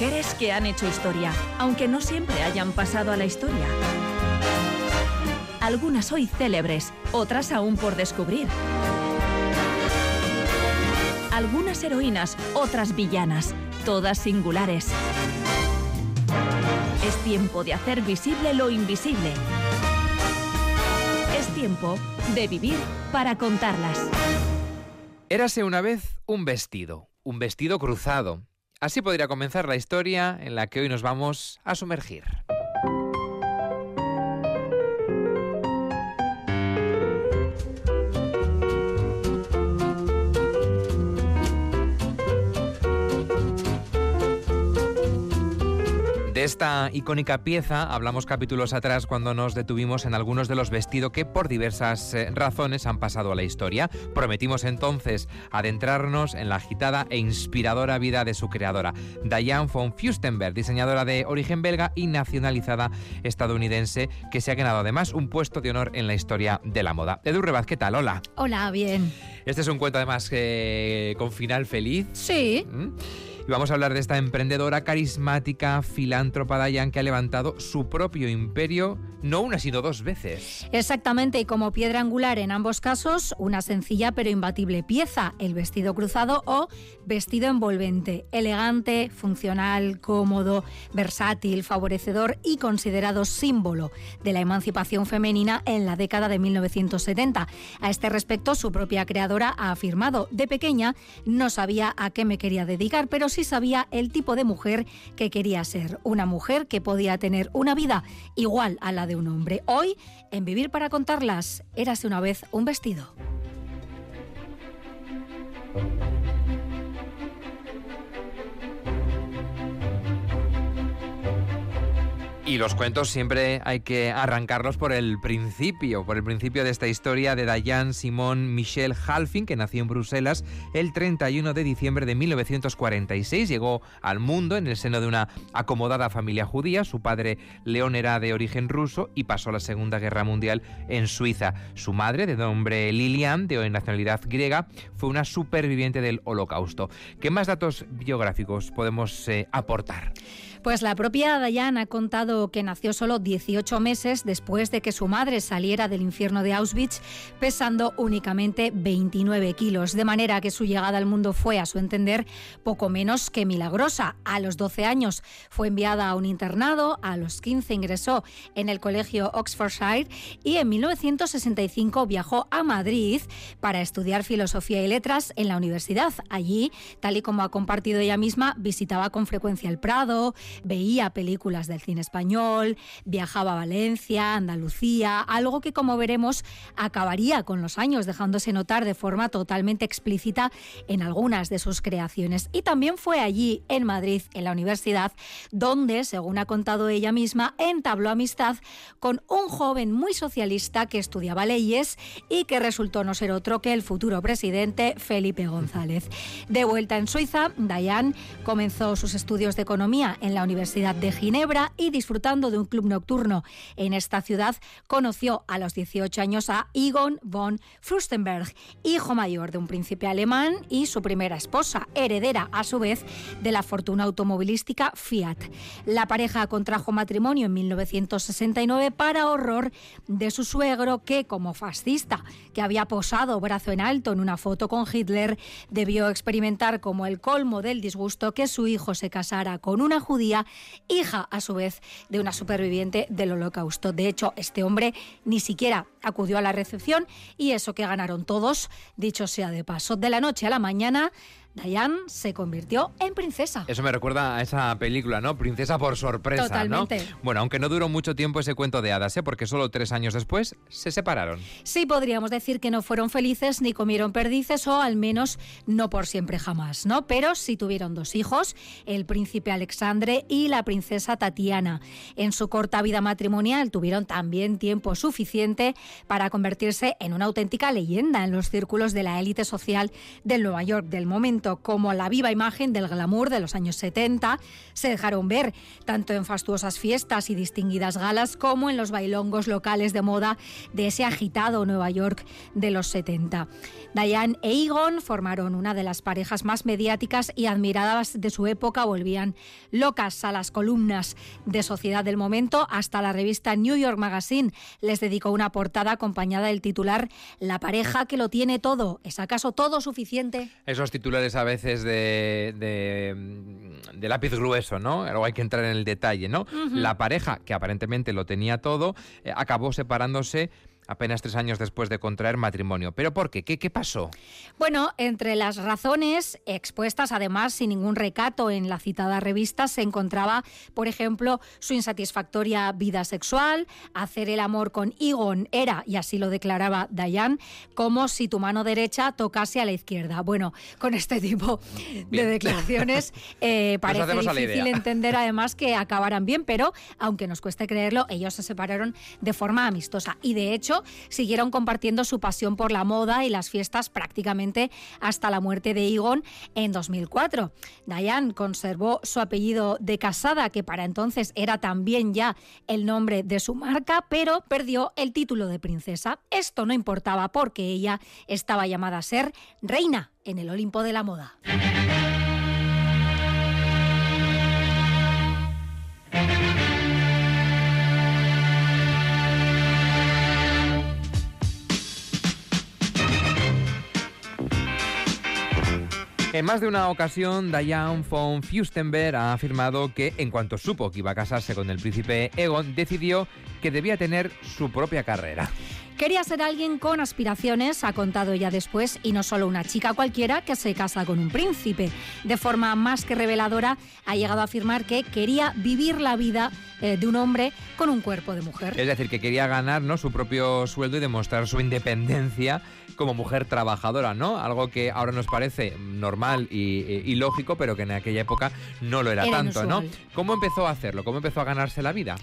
Mujeres que han hecho historia, aunque no siempre hayan pasado a la historia. Algunas hoy célebres, otras aún por descubrir. Algunas heroínas, otras villanas, todas singulares. Es tiempo de hacer visible lo invisible. Es tiempo de vivir para contarlas. Érase una vez un vestido, un vestido cruzado. Así podría comenzar la historia en la que hoy nos vamos a sumergir. De esta icónica pieza hablamos capítulos atrás cuando nos detuvimos en algunos de los vestidos que por diversas eh, razones han pasado a la historia. Prometimos entonces adentrarnos en la agitada e inspiradora vida de su creadora, Diane von Fürstenberg, diseñadora de origen belga y nacionalizada estadounidense, que se ha ganado además un puesto de honor en la historia de la moda. Edu Rebaz, ¿qué tal? Hola. Hola, bien. Este es un cuento además eh, con final feliz. Sí. ¿Mm? Y vamos a hablar de esta emprendedora carismática, filántropa Dayan, que ha levantado su propio imperio no una sino dos veces. Exactamente, y como piedra angular en ambos casos, una sencilla pero imbatible pieza, el vestido cruzado o vestido envolvente, elegante, funcional, cómodo, versátil, favorecedor y considerado símbolo de la emancipación femenina en la década de 1970. A este respecto, su propia creadora ha afirmado, de pequeña no sabía a qué me quería dedicar, pero sí sabía el tipo de mujer que quería ser, una mujer que podía tener una vida igual a la de un hombre. Hoy, en Vivir para contarlas, érase una vez un vestido. Y los cuentos siempre hay que arrancarlos por el principio, por el principio de esta historia de Diane Simone Michel Halfin, que nació en Bruselas el 31 de diciembre de 1946. Llegó al mundo en el seno de una acomodada familia judía. Su padre León era de origen ruso y pasó la Segunda Guerra Mundial en Suiza. Su madre, de nombre Lilian, de nacionalidad griega, fue una superviviente del Holocausto. ¿Qué más datos biográficos podemos eh, aportar? Pues la propia Dayan ha contado que nació solo 18 meses después de que su madre saliera del infierno de Auschwitz pesando únicamente 29 kilos, de manera que su llegada al mundo fue, a su entender, poco menos que milagrosa. A los 12 años fue enviada a un internado, a los 15 ingresó en el colegio Oxfordshire y en 1965 viajó a Madrid para estudiar filosofía y letras en la universidad. Allí, tal y como ha compartido ella misma, visitaba con frecuencia el Prado, veía películas del cine español, viajaba a Valencia, Andalucía, algo que como veremos acabaría con los años dejándose notar de forma totalmente explícita en algunas de sus creaciones. Y también fue allí, en Madrid, en la universidad, donde, según ha contado ella misma, entabló amistad con un joven muy socialista que estudiaba leyes y que resultó no ser otro que el futuro presidente Felipe González. De vuelta en Suiza, Dayan comenzó sus estudios de economía en la Universidad de Ginebra y disfrutando de un club nocturno en esta ciudad, conoció a los 18 años a Egon von Fürstenberg, hijo mayor de un príncipe alemán y su primera esposa, heredera a su vez de la fortuna automovilística Fiat. La pareja contrajo matrimonio en 1969 para horror de su suegro que, como fascista, que había posado brazo en alto en una foto con Hitler, debió experimentar como el colmo del disgusto que su hijo se casara con una judía, hija a su vez de una superviviente del holocausto. De hecho, este hombre ni siquiera acudió a la recepción y eso que ganaron todos, dicho sea de paso, de la noche a la mañana, Diane se convirtió en princesa. Eso me recuerda a esa película, ¿no? Princesa por sorpresa, Totalmente. ¿no? Bueno, aunque no duró mucho tiempo ese cuento de hadas, ¿eh? Porque solo tres años después se separaron. Sí, podríamos decir que no fueron felices ni comieron perdices o al menos no por siempre jamás, ¿no? Pero sí tuvieron dos hijos, el príncipe Alexandre y la princesa Tatiana. En su corta vida matrimonial tuvieron también tiempo suficiente para convertirse en una auténtica leyenda en los círculos de la élite social del Nueva York del momento como la viva imagen del glamour de los años 70, se dejaron ver tanto en fastuosas fiestas y distinguidas galas como en los bailongos locales de moda de ese agitado Nueva York de los 70. Diane e Egon formaron una de las parejas más mediáticas y admiradas de su época, volvían locas a las columnas de Sociedad del Momento, hasta la revista New York Magazine les dedicó una portada acompañada del titular La pareja que lo tiene todo. ¿Es acaso todo suficiente? Esos titulares a veces de, de, lápiz grueso, ¿no? Luego hay que entrar en el detalle, ¿no? La pareja, que aparentemente lo tenía todo, eh, acabó separándose apenas tres años después de contraer matrimonio. ¿Pero por qué? ¿Qué, pasó? Bueno, entre las razones expuestas, además, sin ningún recato en la citada revista, se encontraba, por ejemplo, su insatisfactoria vida sexual, hacer el amor con Egon era, y así lo declaraba Diane, como si tu mano derecha tocase a la izquierda. Bueno, con este tipo de declaraciones eh, parece difícil entender además que acabaran bien, pero aunque nos cueste creerlo, ellos se separaron de forma amistosa. Y de hecho, siguieron compartiendo su pasión por la moda y las fiestas prácticamente hasta la muerte de Egon en 2004. Diane conservó su apellido de casada, que para entonces era también ya el nombre de su marca, pero perdió el título de princesa. Esto no importaba porque ella estaba llamada a ser reina en el Olimpo de la moda. En más de una ocasión, Diane von Fürstenberg ha afirmado que, en cuanto supo que iba a casarse con el príncipe Egon, decidió que debía tener su propia carrera. Quería ser alguien con aspiraciones, ha contado ella después, y no solo una chica cualquiera que se casa con un príncipe. De forma más que reveladora, ha llegado a afirmar que quería vivir la vida eh, de un hombre con un cuerpo de mujer. Es decir, que quería ganar ¿no? su propio sueldo y demostrar su independencia como mujer trabajadora, ¿no? Algo que ahora nos parece normal y, lógico, pero que en aquella época no lo era, tanto, ¿no? ¿Cómo empezó a hacerlo? ¿Cómo empezó a ganarse la vida?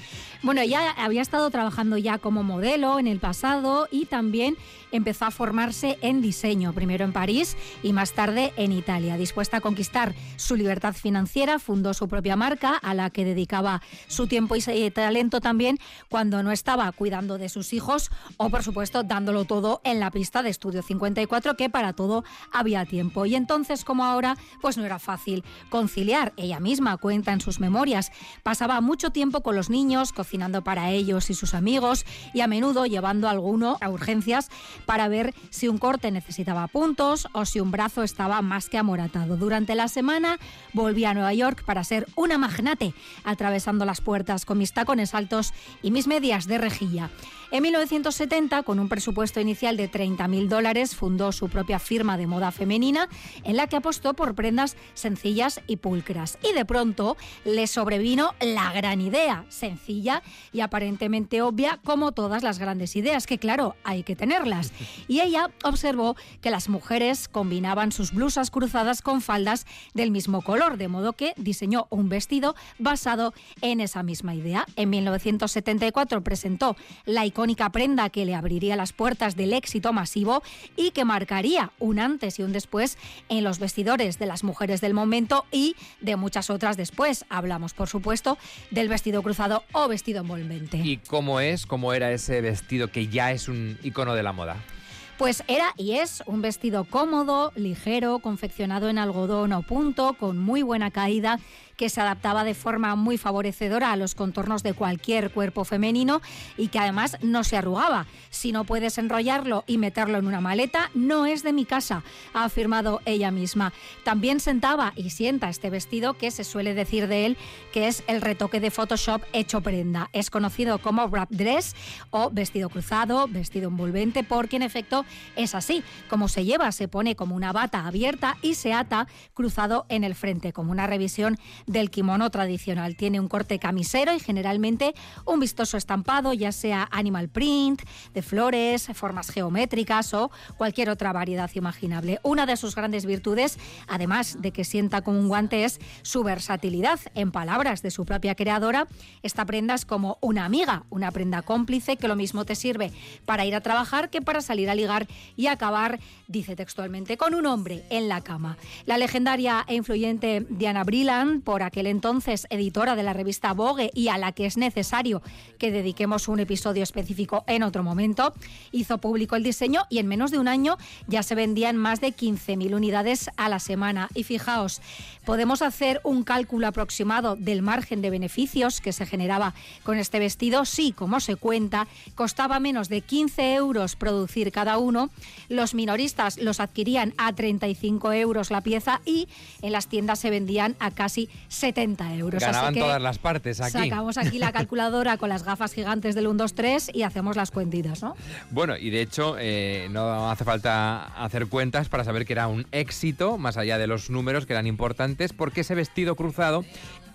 Bueno, ella había estado trabajando ya como modelo en el pasado y también empezó a formarse en diseño, primero en París y más tarde en Italia. Dispuesta a conquistar su libertad financiera, fundó su propia marca a la que dedicaba su tiempo y talento también cuando no estaba cuidando de sus hijos o, por supuesto, dándolo todo en la pista de Estudio 54, que para todo había tiempo. Y entonces, como ahora, pues no era fácil conciliar. Ella misma cuenta en sus memorias. Pasaba mucho tiempo con los niños, cocinando para ellos y sus amigos y a menudo llevando a a urgencias para ver si un corte necesitaba puntos o si un brazo estaba más que amoratado. Durante la semana volví a Nueva York para ser una magnate, atravesando las puertas con mis tacones altos y mis medias de rejilla. En 1970, con un presupuesto inicial de 30.000 dólares, fundó su propia firma de moda femenina en la que apostó por prendas sencillas y pulcras. Y de pronto le sobrevino la gran idea, sencilla y aparentemente obvia como todas las grandes ideas, que claro, hay que tenerlas. Y ella observó que las mujeres combinaban sus blusas cruzadas con faldas del mismo color, de modo que diseñó un vestido basado en esa misma idea. En 1974 presentó la icónica prenda que le abriría las puertas del éxito masivo y que marcaría un antes y un después en los vestidores de las mujeres del momento y de muchas otras después. Hablamos, por supuesto, del vestido cruzado o vestido envolvente. ¿Y cómo es, cómo era ese vestido que ya es un icono de la moda? Pues era y es un vestido cómodo, ligero, confeccionado en algodón o punto, con muy buena caída que se adaptaba de forma muy favorecedora a los contornos de cualquier cuerpo femenino y que además no se arrugaba. Si no puedes enrollarlo y meterlo en una maleta, no es de mi casa, ha afirmado ella misma. También sentaba y sienta este vestido que se suele decir de él que es el retoque de Photoshop hecho prenda. Es conocido como wrap dress o vestido cruzado, vestido envolvente, porque en efecto es así. Como se lleva, se pone como una bata abierta y se ata cruzado en el frente, como una revisión del kimono tradicional. Tiene un corte camisero y generalmente un vistoso estampado, ya sea animal print, de flores, formas geométricas o cualquier otra variedad imaginable. Una de sus grandes virtudes, además de que sienta como un guante, es su versatilidad. En palabras de su propia creadora, esta prenda es como una amiga, una prenda cómplice que lo mismo te sirve para ir a trabajar que para salir a ligar y acabar, dice textualmente, con un hombre en la cama. La legendaria e influyente Diana Brilland, por aquel entonces editora de la revista Vogue y a la que es necesario que dediquemos un episodio específico en otro momento, hizo público el diseño y en menos de un año ya se vendían más de 15.000 unidades a la semana. Y fijaos, podemos hacer un cálculo aproximado del margen de beneficios que se generaba con este vestido. Sí, como se cuenta, costaba menos de 15 euros producir cada uno. Los minoristas los adquirían a 35 euros la pieza y en las tiendas se vendían a casi 70 euros. Ganaban todas las partes aquí. Sacamos aquí la calculadora con las gafas gigantes del 1, 2, 3 y hacemos las cuentitas, ¿no? Bueno, y de hecho eh, no hace falta hacer cuentas para saber que era un éxito, más allá de los números que eran importantes, porque ese vestido cruzado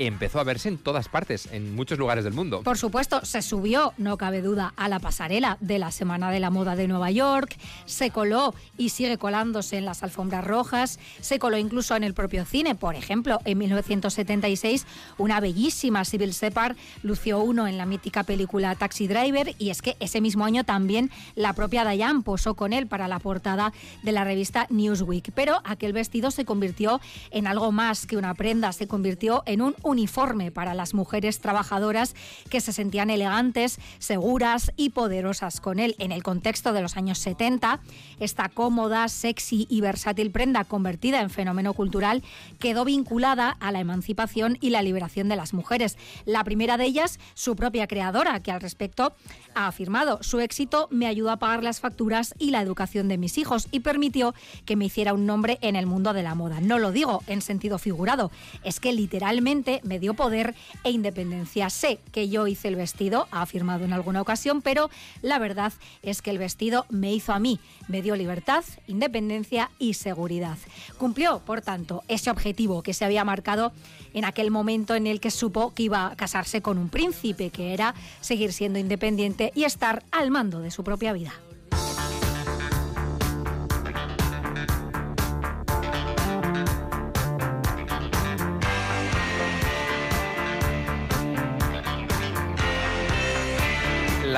empezó a verse en todas partes, en muchos lugares del mundo. Por supuesto, se subió, no cabe duda, a la pasarela de la Semana de la Moda de Nueva York, se coló y sigue colándose en las alfombras rojas, se coló incluso en el propio cine. Por ejemplo, en 1976, una bellísima Sybil Separ lució uno en la mítica película Taxi Driver y es que ese mismo año también la propia Diane posó con él para la portada de la revista Newsweek. Pero aquel vestido se convirtió en algo más que una prenda, se convirtió en un uniforme para las mujeres trabajadoras que se sentían elegantes, seguras y poderosas con él. En el contexto de los años 70, esta cómoda, sexy y versátil prenda convertida en fenómeno cultural quedó vinculada a la emancipación y la liberación de las mujeres. La primera de ellas, su propia creadora, que al respecto ha afirmado, su éxito me ayudó a pagar las facturas y la educación de mis hijos y permitió que me hiciera un nombre en el mundo de la moda. No lo digo en sentido figurado, es que literalmente me dio poder e independencia. Sé que yo hice el vestido, ha afirmado en alguna ocasión, pero la verdad es que el vestido me hizo a mí, me dio libertad, independencia y seguridad. Cumplió, por tanto, ese objetivo que se había marcado en aquel momento en el que supo que iba a casarse con un príncipe, que era seguir siendo independiente y estar al mando de su propia vida.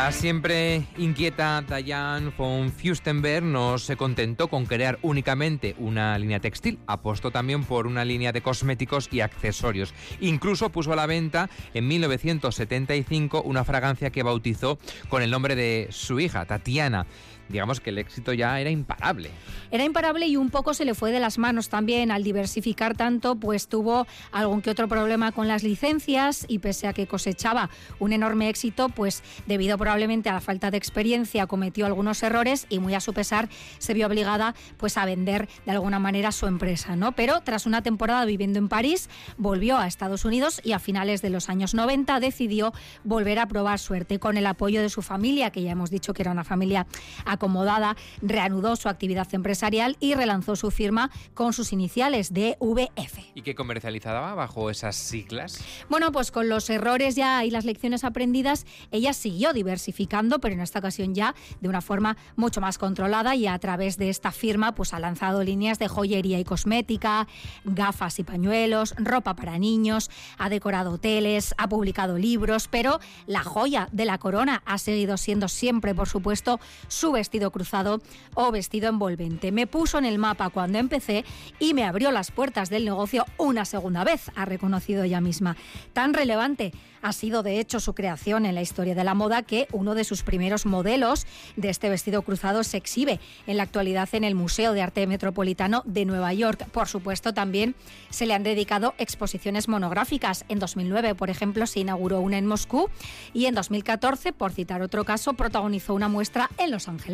La siempre inquieta Diane von Fürstenberg no se contentó con crear únicamente una línea textil, apostó también por una línea de cosméticos y accesorios. Incluso puso a la venta en 1975 una fragancia que bautizó con el nombre de su hija, Tatiana digamos que el éxito ya era imparable. Era imparable y un poco se le fue de las manos también al diversificar tanto, pues tuvo algún que otro problema con las licencias y pese a que cosechaba un enorme éxito, pues debido probablemente a la falta de experiencia cometió algunos errores y muy a su pesar se vio obligada pues a vender de alguna manera su empresa, ¿no? Pero tras una temporada viviendo en París, volvió a Estados Unidos y a finales de los años 90 decidió volver a probar suerte con el apoyo de su familia, que ya hemos dicho que era una familia acomodada, reanudó su actividad empresarial y relanzó su firma con sus iniciales DVF. ¿Y qué comercializaba bajo esas siglas? Bueno, pues con los errores ya y las lecciones aprendidas, ella siguió diversificando, pero en esta ocasión ya de una forma mucho más controlada y a través de esta firma pues ha lanzado líneas de joyería y cosmética, gafas y pañuelos, ropa para niños, ha decorado hoteles, ha publicado libros, pero la joya de la corona ha seguido siendo siempre, por supuesto, su vestido cruzado o vestido envolvente. Me puso en el mapa cuando empecé y me abrió las puertas del negocio una segunda vez, ha reconocido ella misma. Tan relevante ha sido de hecho su creación en la historia de la moda que uno de sus primeros modelos de este vestido cruzado se exhibe en la actualidad en el Museo de Arte Metropolitano de Nueva York. Por supuesto, también se le han dedicado exposiciones monográficas. En 2009, por ejemplo, se inauguró una en Moscú y en 2014, por citar otro caso, protagonizó una muestra en Los Ángeles.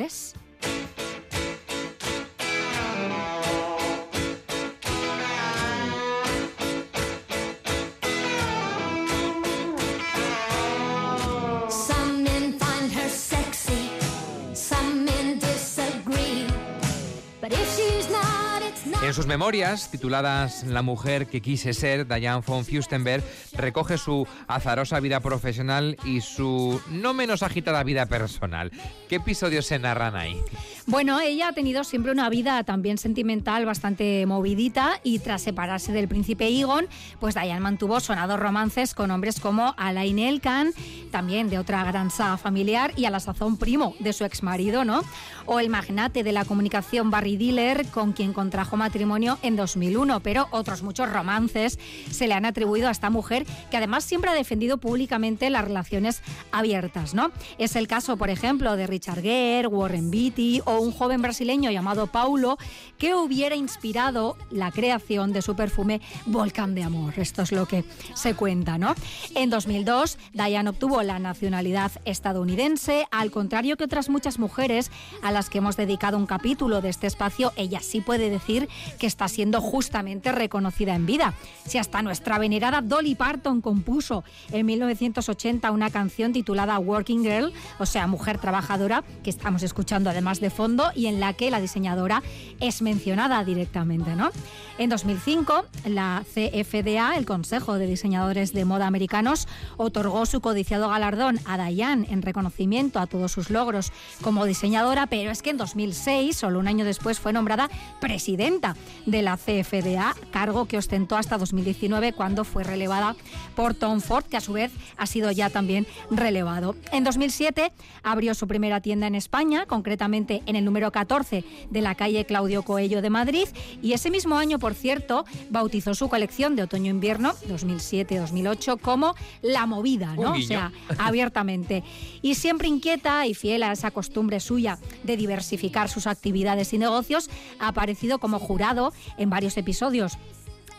But if she's not, it's not. En sus memorias, tituladas La mujer que quise ser, Diane von Fürstenberg recoge su azarosa vida profesional y su no menos agitada vida personal. ¿Qué episodios se narran ahí? Bueno, ella ha tenido siempre una vida también sentimental bastante movidita y tras separarse del príncipe Egon, pues Diane mantuvo sonados romances con hombres como Alain Elkan, también de otra gran familiar y a la sazón primo de su exmarido, ¿no? O el magnate de la comunicación Barry Diller, con quien contrajo matrimonio en 2001, pero otros muchos romances se le han atribuido a esta mujer que además siempre ha defendido públicamente las relaciones abiertas, ¿no? Es el caso, por ejemplo, de Richard Gere, Warren Beatty o un joven brasileño llamado Paulo que hubiera inspirado la creación de su perfume Volcán de Amor. Esto es lo que se cuenta, ¿no? En 2002, Diane obtuvo la nacionalidad estadounidense, al contrario que otras muchas mujeres a las que hemos dedicado un capítulo de este espacio, ella sí puede decir que está siendo justamente reconocida en vida. Si hasta nuestra venerada Dolly Parton compuso en 1980 una canción titulada Working Girl, o sea, mujer trabajadora, que estamos escuchando además de fondo y en la que la diseñadora es mencionada directamente, ¿no? En 2005, la CFDA, el Consejo de Diseñadores de Moda Americanos, otorgó su codiciado galardón a Diane en reconocimiento a todos sus logros como diseñadora, pero es que en 2006, solo un año después, fue nombrada presidenta de la CFDA, cargo que ostentó hasta 2019 cuando fue relevada por Tom Ford, que a su vez ha sido ya también relevado. En 2007 abrió su primera tienda en España, concretamente en el número 14 de la calle Claudio Coello de Madrid, y ese mismo año, por cierto, bautizó su colección de otoño-invierno 2007-2008 como La Movida, ¿no? O sea, abiertamente. Y siempre inquieta y fiel a esa costumbre suya de diversificar sus actividades y negocios, ha aparecido como jurado en varios episodios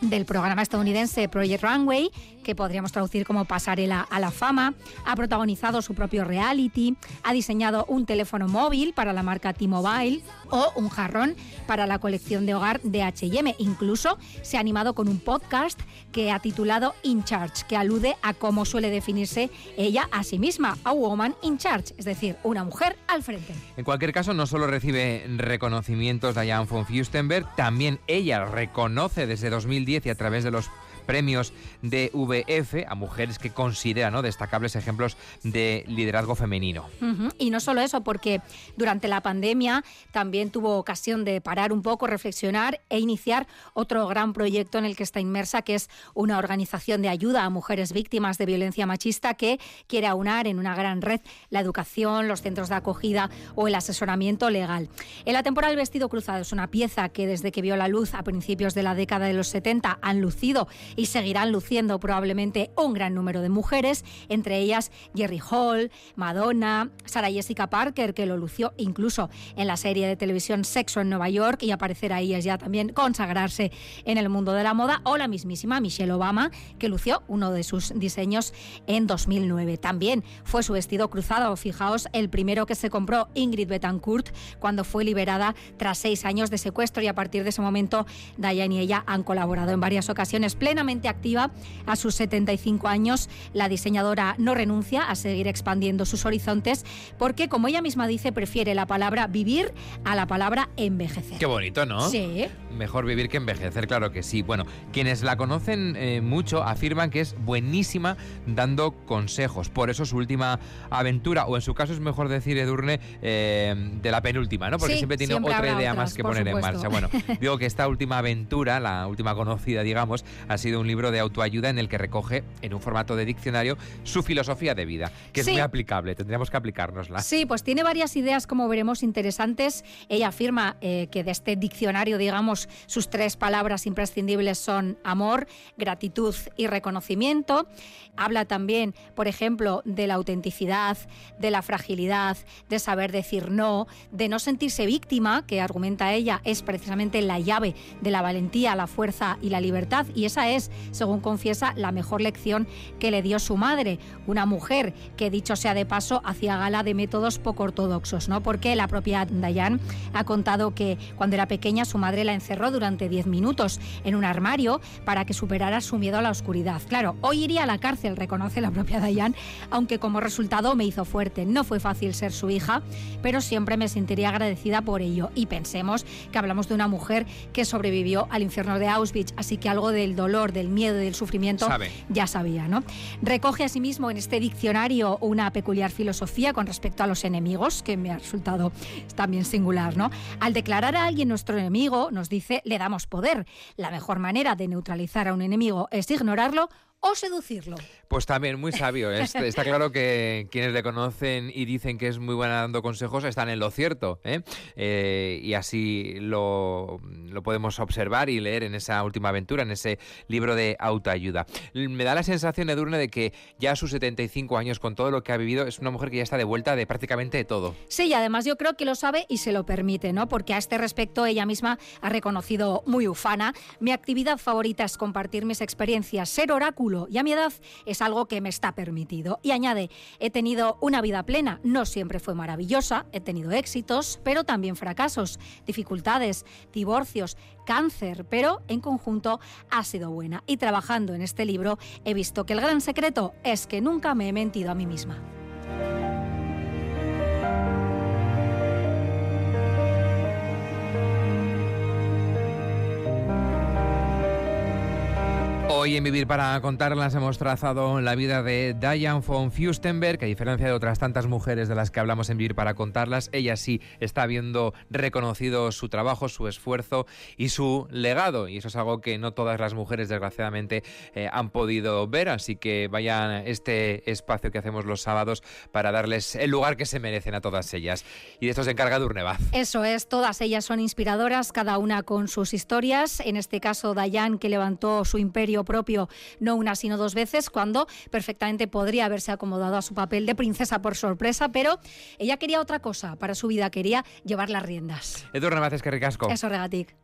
del programa estadounidense Project Runway, que podríamos traducir como pasarela a la fama, ha protagonizado su propio reality, ha diseñado un teléfono móvil para la marca T-Mobile o un jarrón para la colección de hogar de H&M. Incluso se ha animado con un podcast que ha titulado In Charge, que alude a cómo suele definirse ella a sí misma, a woman in charge, es decir, una mujer al frente. En cualquier caso, no solo recibe reconocimientos Diane von Fürstenberg, también ella reconoce desde 2010 y a través de los premios de VF a mujeres que considera ¿no? destacables ejemplos de liderazgo femenino. Y no solo eso, porque durante la pandemia también tuvo ocasión de parar un poco, reflexionar e iniciar otro gran proyecto en el que está inmersa, que es una organización de ayuda a mujeres víctimas de violencia machista que quiere aunar en una gran red la educación, los centros de acogida o el asesoramiento legal. El atemporal vestido cruzado es una pieza que desde que vio la luz a principios de la década de los 70 han lucido y seguirán luciendo probablemente un gran número de mujeres, entre ellas Jerry Hall, Madonna, Sarah Jessica Parker, que lo lució incluso en la serie de televisión Sexo en Nueva York y aparecer ahí ya también consagrarse en el mundo de la moda, o la mismísima Michelle Obama, que lució uno de sus diseños en 2009. También fue su vestido cruzado, fijaos, el primero que se compró Ingrid Betancourt cuando fue liberada tras seis años de secuestro y a partir de ese momento Diane y ella han colaborado en varias ocasiones plenas activa a sus 75 años. La diseñadora no renuncia a seguir expandiendo sus horizontes porque, como ella misma dice, prefiere la palabra vivir a la palabra envejecer. Qué bonito, ¿no? Sí. Mejor vivir que envejecer, claro que sí. Bueno, quienes la conocen eh, mucho afirman que es buenísima dando consejos. Por eso su última aventura, o en su caso es mejor decir, Edurne, eh, de la penúltima, ¿no? Porque siempre tiene otra idea más que poner en marcha. Bueno, digo que esta última aventura, la última conocida, digamos, ha sido un libro de autoayuda en el que recoge, en un formato de diccionario, su filosofía de vida, que es muy aplicable, tendríamos que aplicárnosla. Sí, pues tiene varias ideas, como veremos, interesantes. Ella afirma eh, que de este diccionario, digamos, sus tres palabras imprescindibles son amor, gratitud y reconocimiento. Habla también, por ejemplo, de la autenticidad, de la fragilidad, de saber decir no, de no sentirse víctima, que argumenta ella es precisamente la llave de la valentía, la fuerza y la libertad. Y esa es, según confiesa, la mejor lección que le dio su madre, una mujer que, dicho sea de paso, hacía gala de métodos poco ortodoxos, ¿no? Porque la propia Dayan ha contado que cuando era pequeña su madre la encerró encerró durante 10 minutos en un armario para que superara su miedo a la oscuridad. Claro, hoy iría a la cárcel, reconoce la propia Dayan, aunque como resultado me hizo fuerte. No fue fácil ser su hija, pero siempre me sentiría agradecida por ello. Y pensemos que hablamos de una mujer que sobrevivió al infierno de Auschwitz, así que algo del dolor, del miedo y del sufrimiento ya sabía, ¿no? Recoge asimismo en este diccionario una peculiar filosofía con respecto a los enemigos, que me ha resultado también singular, ¿no? Al declarar a alguien nuestro enemigo, nos dice, le damos poder. La mejor manera de neutralizar a un enemigo es ignorarlo o seducirlo. Pues también muy sabio. Está, claro que quienes le conocen y dicen que es muy buena dando consejos están en lo cierto. ¿eh? Eh, y así lo, podemos observar y leer en esa última aventura, en ese libro de autoayuda. Me da la sensación, Edurne, de que ya a sus 75 años, con todo lo que ha vivido, es una mujer que ya está de vuelta de prácticamente todo. Sí, y además yo creo que lo sabe y se lo permite, ¿no? Porque a este respecto ella misma ha reconocido muy ufana. Mi actividad favorita es compartir mis experiencias, ser oráculo y a mi edad es algo que me está permitido. Y añade, he tenido una vida plena, no siempre fue maravillosa, he tenido éxitos, pero también fracasos, dificultades, divorcios, cáncer, pero en conjunto ha sido buena. Y trabajando en este libro he visto que el gran secreto es que nunca me he mentido a mí misma. Hoy en Vivir para contarlas hemos trazado la vida de Diane von Fürstenberg, que a diferencia de otras tantas mujeres de las que hablamos en Vivir para contarlas, ella sí está viendo reconocido su trabajo, su esfuerzo y su legado. Y eso es algo que no todas las mujeres, desgraciadamente, eh, han podido ver. Así que vayan este espacio que hacemos los sábados para darles el lugar que se merecen a todas ellas. Y de esto se encarga Durnebaz. Eso es, todas ellas son inspiradoras, cada una con sus historias. En este caso, Diane, que levantó su imperio propio no una sino dos veces, cuando perfectamente podría haberse acomodado a su papel de princesa por sorpresa, pero ella quería otra cosa para su vida, quería llevar las riendas. Edurne Maces, que ricasco. Eso, regatic.